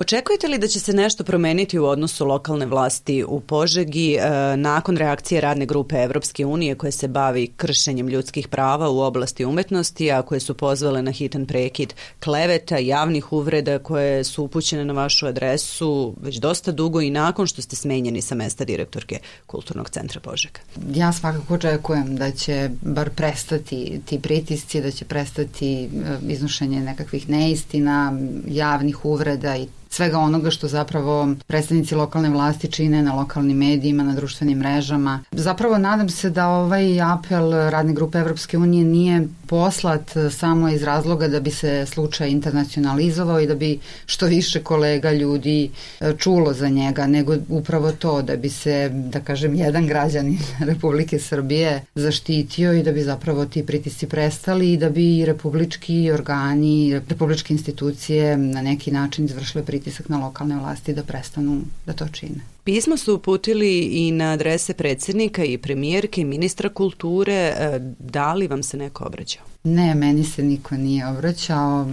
Očekujete li da će se nešto promeniti u odnosu lokalne vlasti u Požegi e, nakon reakcije radne grupe Evropske unije koje se bavi kršenjem ljudskih prava u oblasti umetnosti, a koje su pozvale na hitan prekid kleveta, javnih uvreda koje su upućene na vašu adresu već dosta dugo i nakon što ste smenjeni sa mesta direktorke Kulturnog centra Požega? Ja svakako očekujem da će bar prestati ti pritisci, da će prestati e, iznošenje nekakvih neistina, javnih uvreda i svega onoga što zapravo predstavnici lokalne vlasti čine na lokalnim medijima, na društvenim mrežama. Zapravo nadam se da ovaj apel radne grupe Evropske unije nije poslat samo iz razloga da bi se slučaj internacionalizovao i da bi što više kolega ljudi e, čulo za njega, nego upravo to da bi se, da kažem, jedan građanin Republike Srbije zaštitio i da bi zapravo ti pritisci prestali i da bi republički organi, republičke institucije na neki način izvršile pritiske pritisak na lokalne vlasti da prestanu da to čine. Pismo su uputili i na adrese predsednika i premijerke i ministra kulture. E, da li vam se neko obraćao? Ne, meni se niko nije obraćao.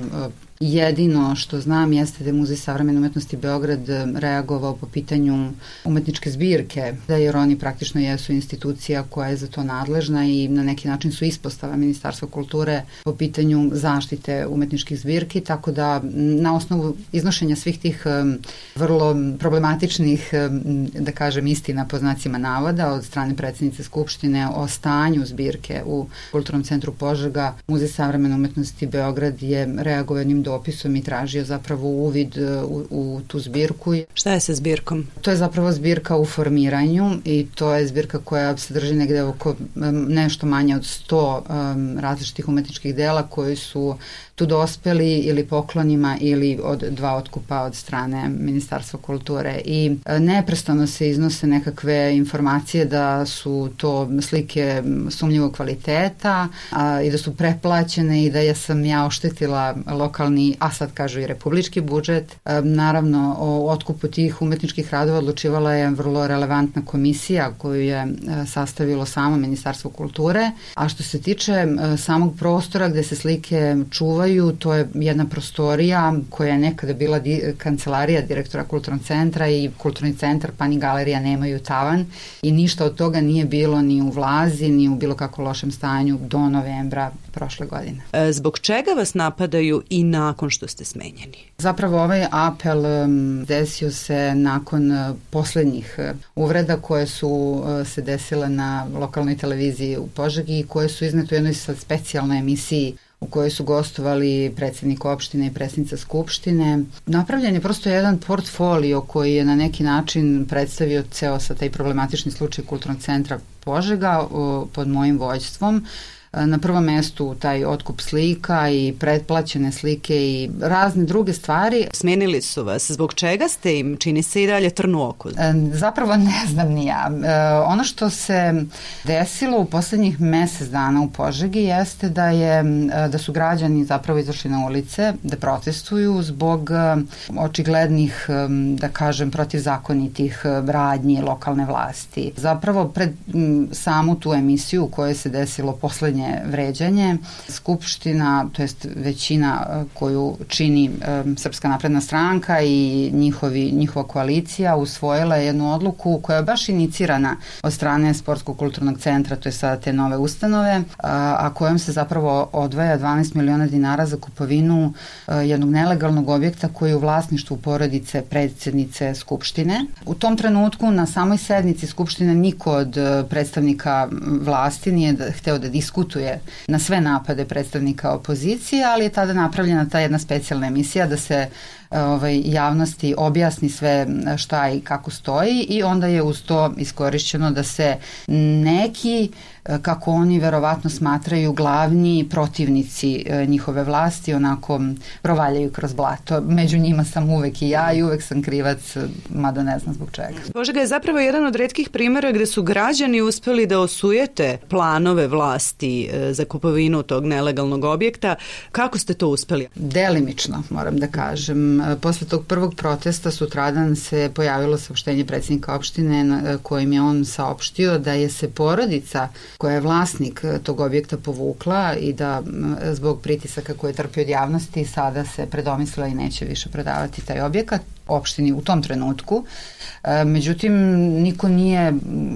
Jedino što znam jeste da je Muzej savremene umetnosti Beograd eh, reagovao po pitanju umetničke zbirke, da jer oni praktično jesu institucija koja je za to nadležna i na neki način su ispostava Ministarstva kulture po pitanju zaštite umetničkih zbirki, tako da na osnovu iznošenja svih tih vrlo problematičnih, da kažem, istina po znacima navoda od strane predsednice Skupštine o stanju zbirke u Kulturnom centru Požega, Muzej savremene umetnosti Beograd je reagovao jednim dopisom i tražio zapravo uvid e, u, u tu zbirku. Šta je sa zbirkom? To je zapravo zbirka u formiranju i to je zbirka koja se drži negde oko nešto manje od 100 um, različitih umetničkih dela koji su tu dospeli ili poklonima ili od dva otkupa od strane Ministarstva kulture i e, neprestano se iznose nekakve informacije da su to slike sumnjivog kvaliteta a, i da su preplaćene i da ja sam ja oštetila lokalni, a sad kažu i republički budžet. E, naravno, o otkupu tih umetničkih radova odlučivala je vrlo relevantna komisija koju je e, sastavilo samo Ministarstvo kulture, a što se tiče a, samog prostora gde se slike čuvaju to je jedna prostorija koja je nekada bila di, kancelarija direktora kulturnog centra i kulturni centar pa ni galerija nemaju tavan i ništa od toga nije bilo ni u vlazi, ni u bilo kako lošem stanju do novembra prošle godine. E, zbog čega vas napadaju i nakon što ste smenjeni? Zapravo ovaj apel desio se nakon uh, poslednjih uh, uvreda koje su uh, se desile na lokalnoj televiziji u Požegi i koje su iznete u jednoj specijalnoj emisiji u kojoj su gostovali predsednik opštine i predsednica skupštine. Napravljen je prosto jedan portfolio koji je na neki način predstavio ceo sa taj problematični slučaj kulturnog centra Požega pod mojim vođstvom na prvom mestu taj otkup slika i pretplaćene slike i razne druge stvari. Smenili su vas. Zbog čega ste im, čini se i dalje trnu oku? E, zapravo ne znam ni ja. E, ono što se desilo u poslednjih mesec dana u Požegi jeste da je da su građani zapravo izašli na ulice da protestuju zbog e, očiglednih da kažem protivzakonitih radnji lokalne vlasti. Zapravo pred samu tu emisiju u kojoj se desilo poslednje poslednje vređanje. Skupština, to jest većina e, koju čini e, Srpska napredna stranka i njihovi, njihova koalicija usvojila je jednu odluku koja je baš inicirana od strane Sportskog kulturnog centra, to je sada te nove ustanove, a, a kojom se zapravo odvaja 12 miliona dinara za kupovinu e, jednog nelegalnog objekta koji je u vlasništvu porodice predsednice Skupštine. U tom trenutku na samoj sednici Skupštine niko od predstavnika vlasti nije da, hteo da diskutuje reaguje na sve napade predstavnika opozicije, ali je tada napravljena ta jedna specijalna emisija da se ovaj, javnosti objasni sve šta i kako stoji i onda je uz to iskorišćeno da se neki kako oni verovatno smatraju glavni protivnici e, njihove vlasti onako provaljaju kroz blato. Među njima sam uvek i ja i uvek sam krivac, mada ne znam zbog čega. Božega je zapravo jedan od redkih primjera gde su građani uspeli da osujete planove vlasti e, za kupovinu tog nelegalnog objekta. Kako ste to uspeli? Delimično, moram da kažem. Posle tog prvog protesta sutradan se pojavilo saopštenje predsjednika opštine kojim je on saopštio da je se porodica koja je vlasnik tog objekta povukla i da zbog pritisaka koje trpi od javnosti sada se predomislila i neće više prodavati taj objekat. opštini u tom trenutku. Međutim, niko nije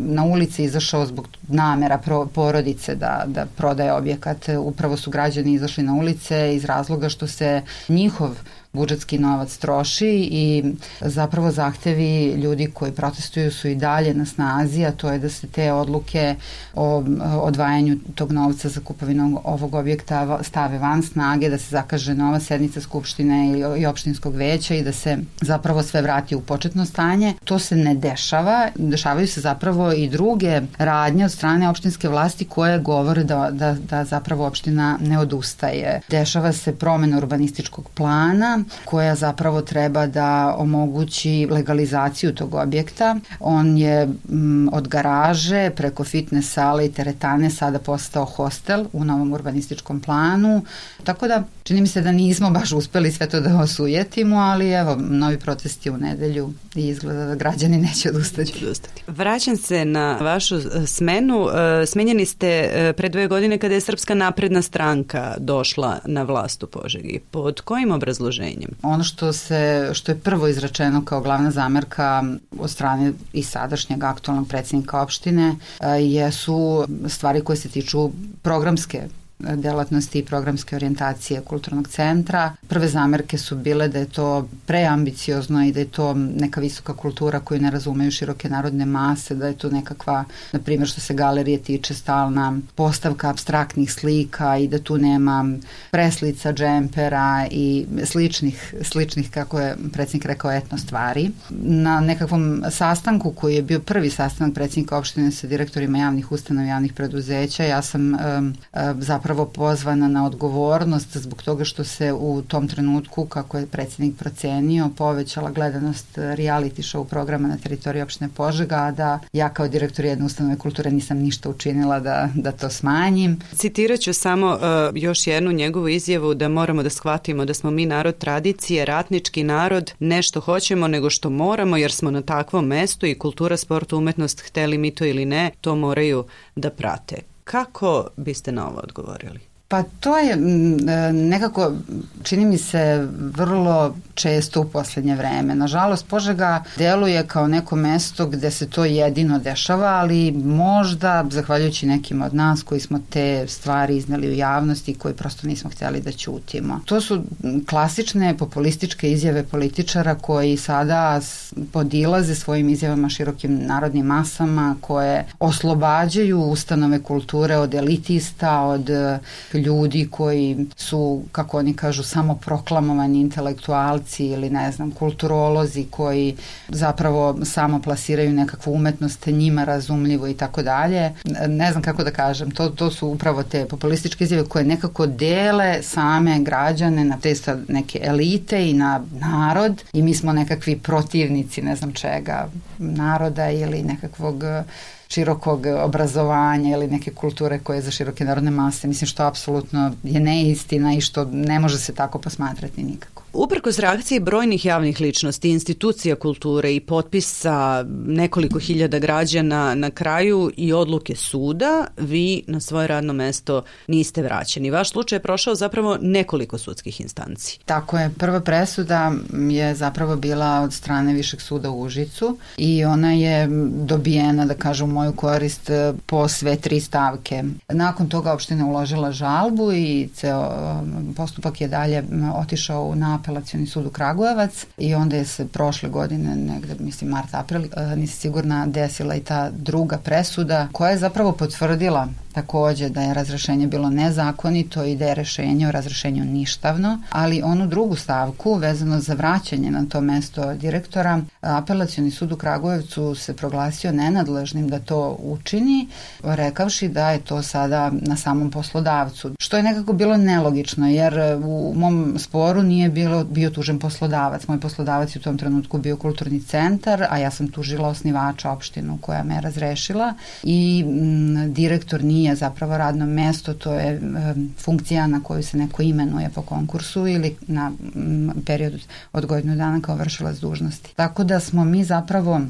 na ulici izašao zbog namera porodice da, da prodaje objekat. Upravo su građani izašli na ulice iz razloga što se njihov budžetski novac troši i zapravo zahtevi ljudi koji protestuju su i dalje na snazi, a to je da se te odluke o odvajanju tog novca za kupovinu ovog objekta stave van snage, da se zakaže nova sednica Skupštine i opštinskog veća i da se zapravo sve vrati u početno stanje. To se ne dešava, dešavaju se zapravo i druge radnje od strane opštinske vlasti koje govore da, da, da zapravo opština ne odustaje. Dešava se promena urbanističkog plana koja zapravo treba da omogući legalizaciju tog objekta. On je m, mm, od garaže preko fitness sale i teretane sada postao hostel u novom urbanističkom planu. Tako da čini mi se da nismo baš uspeli sve to da osujetimo, ali evo, novi protesti u nedelju i izgleda da građani neće odustati. odustati. Vraćam se na vašu e, smenu. E, smenjeni ste e, pre dve godine kada je Srpska napredna stranka došla na vlast u Požegi. Pod kojim obrazloženjem? Ono što, se, što je prvo izračeno kao glavna zamerka od strane i sadašnjeg aktualnog predsednika opštine jesu stvari koje se tiču programske delatnosti i programske orijentacije kulturnog centra. Prve zamerke su bile da je to preambiciozno i da je to neka visoka kultura koju ne razumeju široke narodne mase, da je to nekakva, na primjer što se galerije tiče, stalna postavka abstraktnih slika i da tu nema preslica, džempera i sličnih, sličnih kako je predsjednik rekao, etno stvari. Na nekakvom sastanku koji je bio prvi sastanak predsjednika opštine sa direktorima javnih ustanova javnih preduzeća, ja sam um, zapravo zapravo pozvana na odgovornost zbog toga što se u tom trenutku, kako je predsednik procenio, povećala gledanost reality show programa na teritoriji opštine Požega, a da ja kao direktor jedne ustanove kulture nisam ništa učinila da, da to smanjim. Citiraću samo uh, još jednu njegovu izjavu da moramo da shvatimo da smo mi narod tradicije, ratnički narod, nešto hoćemo nego što moramo jer smo na takvom mestu i kultura, sport, umetnost, hteli mi to ili ne, to moraju da prate. Kako biste na ovo odgovorili? Pa to je e, nekako, čini mi se, vrlo često u poslednje vreme. Nažalost, Požega deluje kao neko mesto gde se to jedino dešava, ali možda, zahvaljujući nekim od nas koji smo te stvari iznali u javnosti koji prosto nismo hteli da ćutimo. To su klasične populističke izjave političara koji sada podilaze svojim izjavama širokim narodnim masama, koje oslobađaju ustanove kulture od elitista, od ljudi koji su, kako oni kažu, samo proklamovani intelektualci ili ne znam, kulturolozi koji zapravo samo plasiraju nekakvu umetnost njima razumljivo i tako dalje. Ne znam kako da kažem, to, to su upravo te populističke izjave koje nekako dele same građane na te neke elite i na narod i mi smo nekakvi protivnici ne znam čega naroda ili nekakvog širokog obrazovanja ili neke kulture koje je za široke narodne mase. Mislim što apsolutno je neistina i što ne može se tako posmatrati nikako. Uprkos reakcije brojnih javnih ličnosti, institucija kulture i potpisa nekoliko hiljada građana na kraju i odluke suda, vi na svoje radno mesto niste vraćeni. Vaš slučaj je prošao zapravo nekoliko sudskih instanci. Tako je. Prva presuda je zapravo bila od strane Višeg suda u Užicu i ona je dobijena, da kažem, u moju korist po sve tri stavke. Nakon toga opština uložila žalbu i ceo um, postupak je dalje otišao na apelacioni sud u Kragujevac i onda je se prošle godine, negde mislim mart, april, e, nisi sigurna, desila i ta druga presuda koja je zapravo potvrdila takođe da je razrešenje bilo nezakonito i da je rešenje o razrešenju ništavno, ali onu drugu stavku vezano za vraćanje na to mesto direktora, apelacioni sud u Kragujevcu se proglasio nenadležnim da to učini, rekavši da je to sada na samom poslodavcu, što je nekako bilo nelogično, jer u mom sporu nije bilo, bio tužen poslodavac. Moj poslodavac je u tom trenutku bio kulturni centar, a ja sam tužila osnivača opštinu koja me razrešila i m, direktor nije zapravo radno mesto, to je funkcija na koju se neko imenuje po konkursu ili na period od godinu dana kao vršilac dužnosti. Tako da smo mi zapravo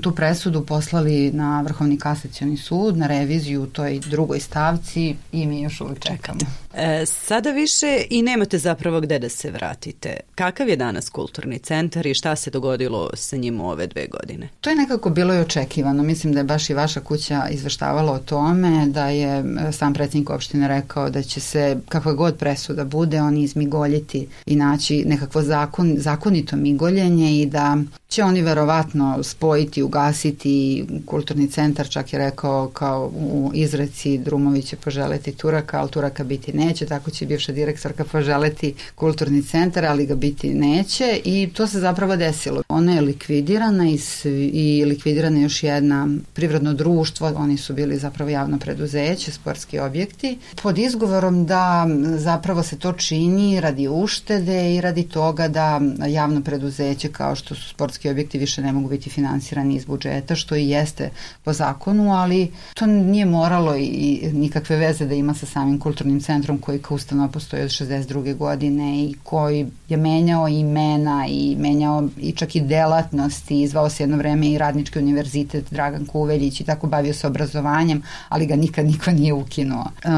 tu presudu poslali na Vrhovni kasacioni sud, na reviziju u toj drugoj stavci i mi još uvijek čekamo. E, sada više i nemate zapravo gde da se vratite. Kakav je danas kulturni centar i šta se dogodilo sa njim u ove dve godine? To je nekako bilo i očekivano. Mislim da je baš i vaša kuća izveštavala o tome, da je e, sam predsjednik opštine rekao da će se kakva god presuda bude, oni izmigoljiti i naći nekakvo zakon, zakonito migoljenje i da će oni verovatno spojiti, ugasiti kulturni centar, čak je rekao kao u izreci Drumović će poželeti Turaka, ali Turaka biti neće, tako će bivša direktorka poželeti kulturni centar, ali ga biti neće i to se zapravo desilo. Ona je likvidirana i, i likvidirana još jedna privredno društvo, oni su bili zapravo javno preduzeće, sportski objekti, pod izgovorom da zapravo se to čini radi uštede i radi toga da javno preduzeće kao što su sportski objekti više ne mogu biti finansirani iz budžeta, što i jeste po zakonu, ali to nije moralo i nikakve veze da ima sa samim kulturnim centrom koji kao ustanova postoji od 62. godine i koji je menjao imena i menjao i čak i delatnosti i zvao se jedno vreme i radnički univerzitet Dragan Kuveljić i tako bavio se obrazovanjem, ali ga nikad niko nije ukinuo. E,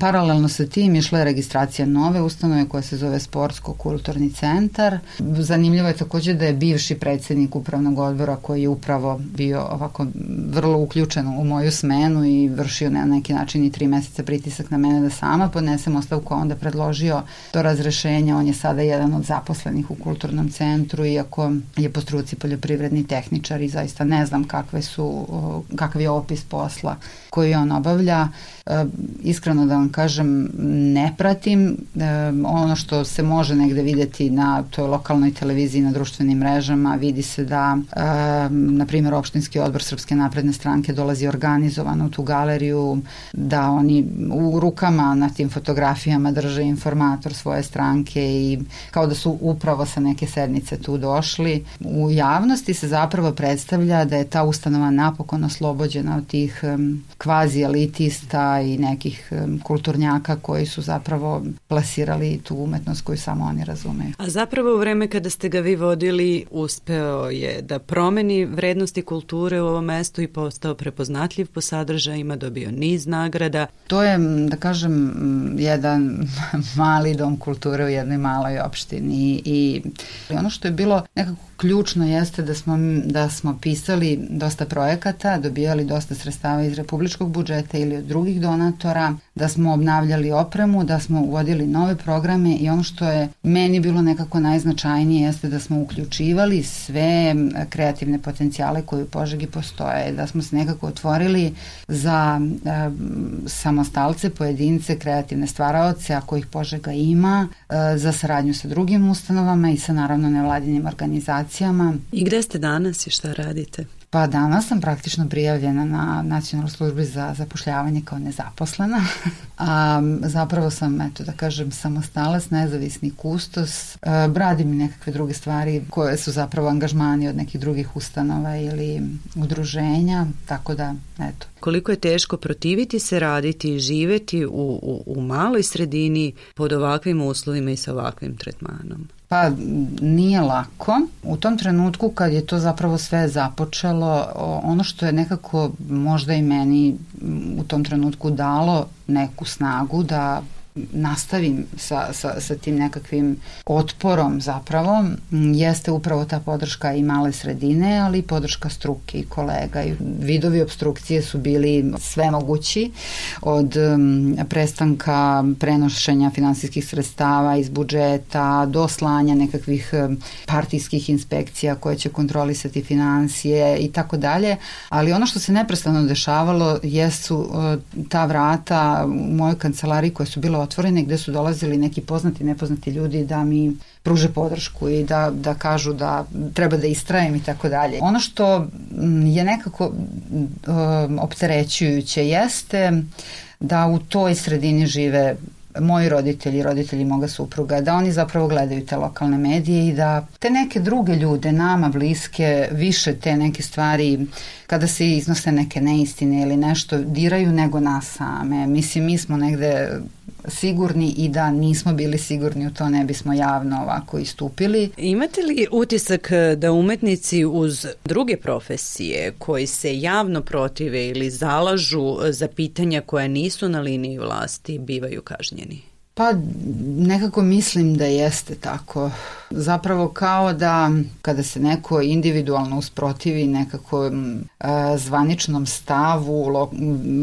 paralelno sa tim išla je registracija nove ustanove koja se zove Sportsko-kulturni centar. Zanimljivo je takođe da je bivši predsednik upravnog odbora koji je upravo bio ovako vrlo uključen u moju smenu i vršio na neki način i tri meseca pritisak na mene da sama podnesem ostavku, onda predložio to razrešenje. On je sada jedan od zaposlenih u kulturnom centru, iako je po struci poljoprivredni tehničar i zaista ne znam kakve su, kakav je opis posla koji on obavlja. E, iskreno da vam kažem, ne pratim. E, ono što se može negde videti na toj lokalnoj televiziji, na društvenim mrežama, vidi se da, e, na primjer, opštinski odbor Srpske napredne stranke dolazi organizovano u tu galeriju, da oni u rukama na tim fotografijama drže informator svoje stranke i kao da su upravo sa neke sednice tu došli. U javnosti se zapravo predstavlja da je ta ustanova napokon oslobođena od tih kvazi elitista i nekih kulturnjaka koji su zapravo plasirali tu umetnost koju samo oni razumeju. A zapravo u vreme kada ste ga vi vodili uspeo je da promeni vrednosti kulture u ovom mestu i postao prepoznatljiv po sadržajima, dobio niz nagrada. To je, da kažem, jedan mali dom kulture u jednoj maloj opštini i ono što je bilo nekako ključno jeste da smo, da smo pisali dosta projekata, dobijali dosta sredstava iz republičkog budžeta ili od drugih donatora, da smo obnavljali opremu, da smo uvodili nove programe i ono što je meni bilo nekako najznačajnije jeste da smo uključivali sve kreativne potencijale koji u Požegi postoje, da smo se nekako otvorili za e, samostalce, pojedince, kreativne stvaraoce, ako ih Požega ima, e, za saradnju sa drugim ustanovama i sa naravno nevladinim organizacijama. I gde ste danas i šta radite? Pa danas sam praktično prijavljena na nacionalnoj službi za zapošljavanje kao nezaposlena. A, zapravo sam, eto da kažem, samostalac, nezavisni kustos. A, radim i nekakve druge stvari koje su zapravo angažmani od nekih drugih ustanova ili udruženja, tako da, eto. Koliko je teško protiviti se, raditi i živeti u, u, u maloj sredini pod ovakvim uslovima i sa ovakvim tretmanom? Pa nije lako. U tom trenutku kad je to zapravo sve započelo, ono što je nekako možda i meni u tom trenutku dalo neku snagu da nastavim sa, sa, sa tim nekakvim otporom zapravo jeste upravo ta podrška i male sredine, ali i podrška struke i kolega. I vidovi obstrukcije su bili sve mogući od prestanka prenošenja finansijskih sredstava iz budžeta do slanja nekakvih partijskih inspekcija koje će kontrolisati financije i tako dalje, ali ono što se neprestano dešavalo jesu uh, ta vrata u mojoj kancelariji koje su bila otvorene gde su dolazili neki poznati, nepoznati ljudi da mi pruže podršku i da, da kažu da treba da istrajem i tako dalje. Ono što mm, je nekako um, opterećujuće jeste da u toj sredini žive moji roditelji, roditelji moga supruga, da oni zapravo gledaju te lokalne medije i da te neke druge ljude, nama bliske, više te neke stvari, kada se iznose neke neistine ili nešto, diraju nego nas same. Mislim, mi smo negde sigurni i da nismo bili sigurni u to ne bismo javno ovako istupili. Imate li utisak da umetnici uz druge profesije koji se javno protive ili zalažu za pitanja koja nisu na liniji vlasti bivaju kažnjeni? Pa nekako mislim da jeste tako. Zapravo kao da kada se neko individualno usprotivi nekako zvaničnom stavu lo,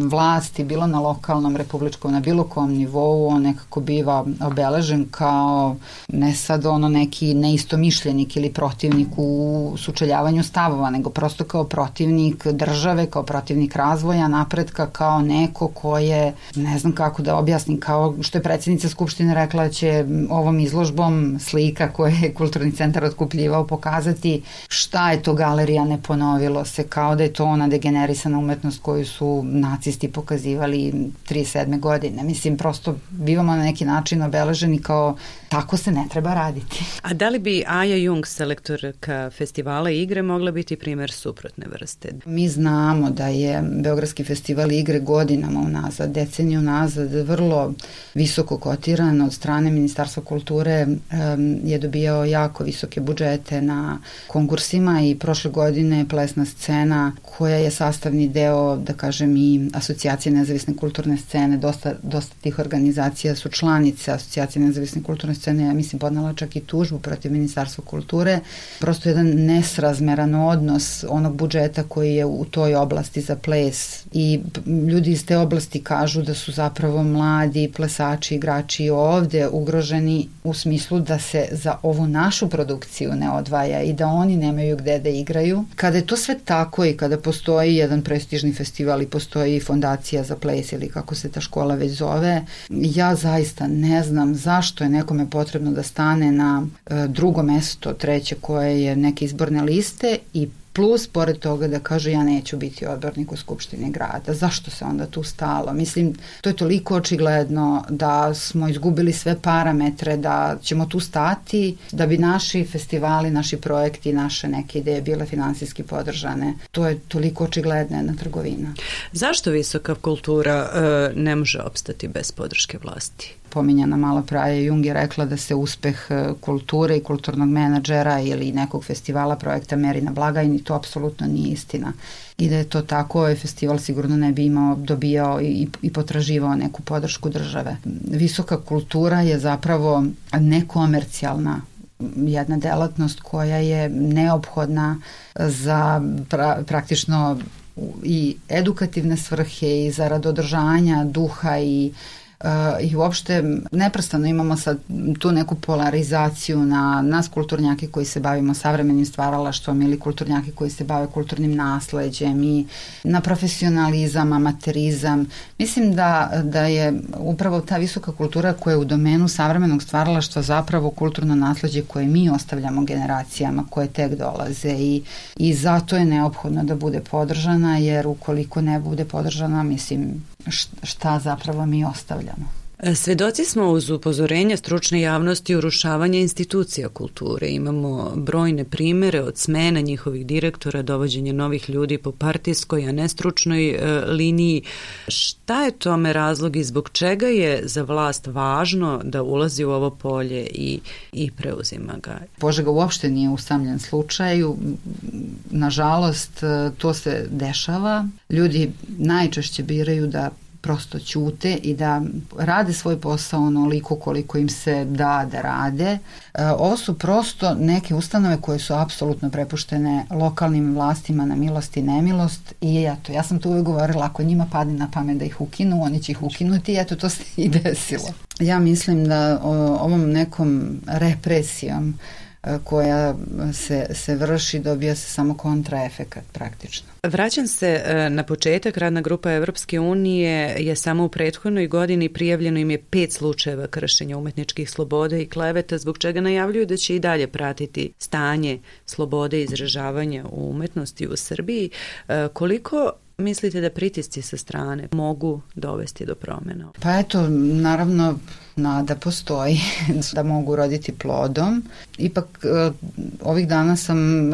vlasti, bilo na lokalnom, republičkom, na bilo kom nivou, on nekako biva obeležen kao ne sad ono neki neistomišljenik ili protivnik u sučeljavanju stavova, nego prosto kao protivnik države, kao protivnik razvoja, napretka, kao neko ko je, ne znam kako da objasnim, kao što je predsjednica Skupštine rekla će ovom izložbom slika koje je kulturni centar otkupljivao pokazati šta je to galerija ne ponovilo se kao da je to ona degenerisana umetnost koju su nacisti pokazivali 37. godine. Mislim, prosto bivamo na neki način obeleženi kao tako se ne treba raditi. A da li bi Aja Jung, selektorka festivala igre, mogla biti primer suprotne vrste? Mi znamo da je Beogradski festival igre godinama unazad, deceniju unazad, vrlo visoko kotiran od strane Ministarstva kulture um, je dobijao jako visoke budžete na konkursima i prošle godine plesna scena koja je sastavni deo, da kažem, i asocijacije nezavisne kulturne scene, dosta, dosta tih organizacija su članice asocijacije nezavisne kulturne scene, ja mislim podnala čak i tužbu protiv Ministarstva kulture, prosto jedan nesrazmeran odnos onog budžeta koji je u toj oblasti za ples. I ljudi iz te oblasti kažu da su zapravo mladi plesači, igrači ovde ugroženi u smislu da se za ovu našu produkciju ne odvaja i da oni nemaju gde da igraju. Kada je to sve tako i kada postoji jedan prestižni festival i postoji fondacija za ples ili kako se ta škola već zove, ja zaista ne znam zašto je nekome potrebno da stane na e, drugo mesto, treće koje je neke izborne liste i Plus, pored toga da kaže ja neću biti odbornik u Skupštini grada. Zašto se onda tu stalo? Mislim, to je toliko očigledno da smo izgubili sve parametre, da ćemo tu stati, da bi naši festivali, naši projekti, naše neke ideje bile finansijski podržane. To je toliko očigledna jedna trgovina. Zašto visoka kultura e, ne može opstati bez podrške vlasti? Pominjana malo praje, Jung je rekla da se uspeh e, kulture i kulturnog menadžera ili nekog festivala projekta meri na blagajni, to apsolutno nije istina. I da je to tako, ovaj festival sigurno ne bi imao, dobijao i, i potraživao neku podršku države. Visoka kultura je zapravo nekomercijalna jedna delatnost koja je neophodna za pra, praktično i edukativne svrhe i zarad održanja duha i i uopšte neprestano imamo sad tu neku polarizaciju na nas kulturnjake koji se bavimo savremenim stvaralaštvom ili kulturnjake koji se bave kulturnim nasleđem i na profesionalizam, amaterizam. Mislim da, da je upravo ta visoka kultura koja je u domenu savremenog stvaralaštva zapravo kulturno nasleđe koje mi ostavljamo generacijama koje tek dolaze i, i zato je neophodno da bude podržana jer ukoliko ne bude podržana mislim šta zapravo mi ostavljamo. Svedoci smo uz upozorenja stručne javnosti urušavanja institucija kulture. Imamo brojne primere od smena njihovih direktora, dovođenja novih ljudi po partijskoj, a ne stručnoj e, liniji. Šta je tome razlog i zbog čega je za vlast važno da ulazi u ovo polje i, i preuzima ga? Požega uopšte nije usamljen slučaj. Nažalost, e, to se dešava. Ljudi najčešće biraju da prosto ćute i da rade svoj posao onoliko koliko im se da da rade. E, ovo su prosto neke ustanove koje su apsolutno prepuštene lokalnim vlastima na milost i nemilost i eto, ja sam to uvek govorila, ako njima padne na pamet da ih ukinu, oni će ih ukinuti i eto, to se i desilo. Ja mislim da o, ovom nekom represijom koja se, se vrši dobija se samo kontraefekat praktično. Vraćam se e, na početak. Radna grupa Evropske unije je samo u prethodnoj godini prijavljeno im je pet slučajeva kršenja umetničkih sloboda i kleveta, zbog čega najavljuju da će i dalje pratiti stanje slobode izražavanja u umetnosti u Srbiji. E, koliko mislite da pritisci sa strane mogu dovesti do promjena? Pa eto, naravno, nada postoji da mogu roditi plodom. Ipak e, ovih dana sam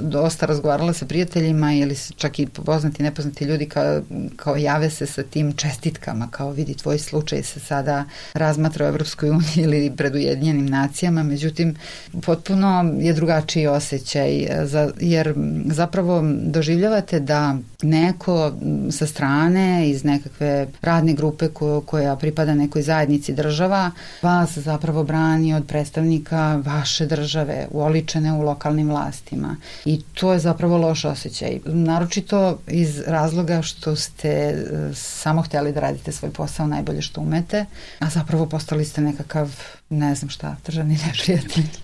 dosta razgovarala sa prijateljima ili čak i poznati nepoznati ljudi kao, kao jave se sa tim čestitkama, kao vidi tvoj slučaj se sada razmatra u Evropskoj uniji ili pred Ujedinjenim nacijama, međutim potpuno je drugačiji osjećaj e, za, jer zapravo doživljavate da neko sa strane iz nekakve radne grupe ko, koja pripada nekoj zajednici država vas zapravo brani od predstavnika vaše države uoličene u lokalnim vlastima. I to je zapravo loš osjećaj naročito iz razloga što ste e, samo htjeli da radite svoj posao najbolje što umete a zapravo postali ste nekakav ne znam šta državni neprijatelj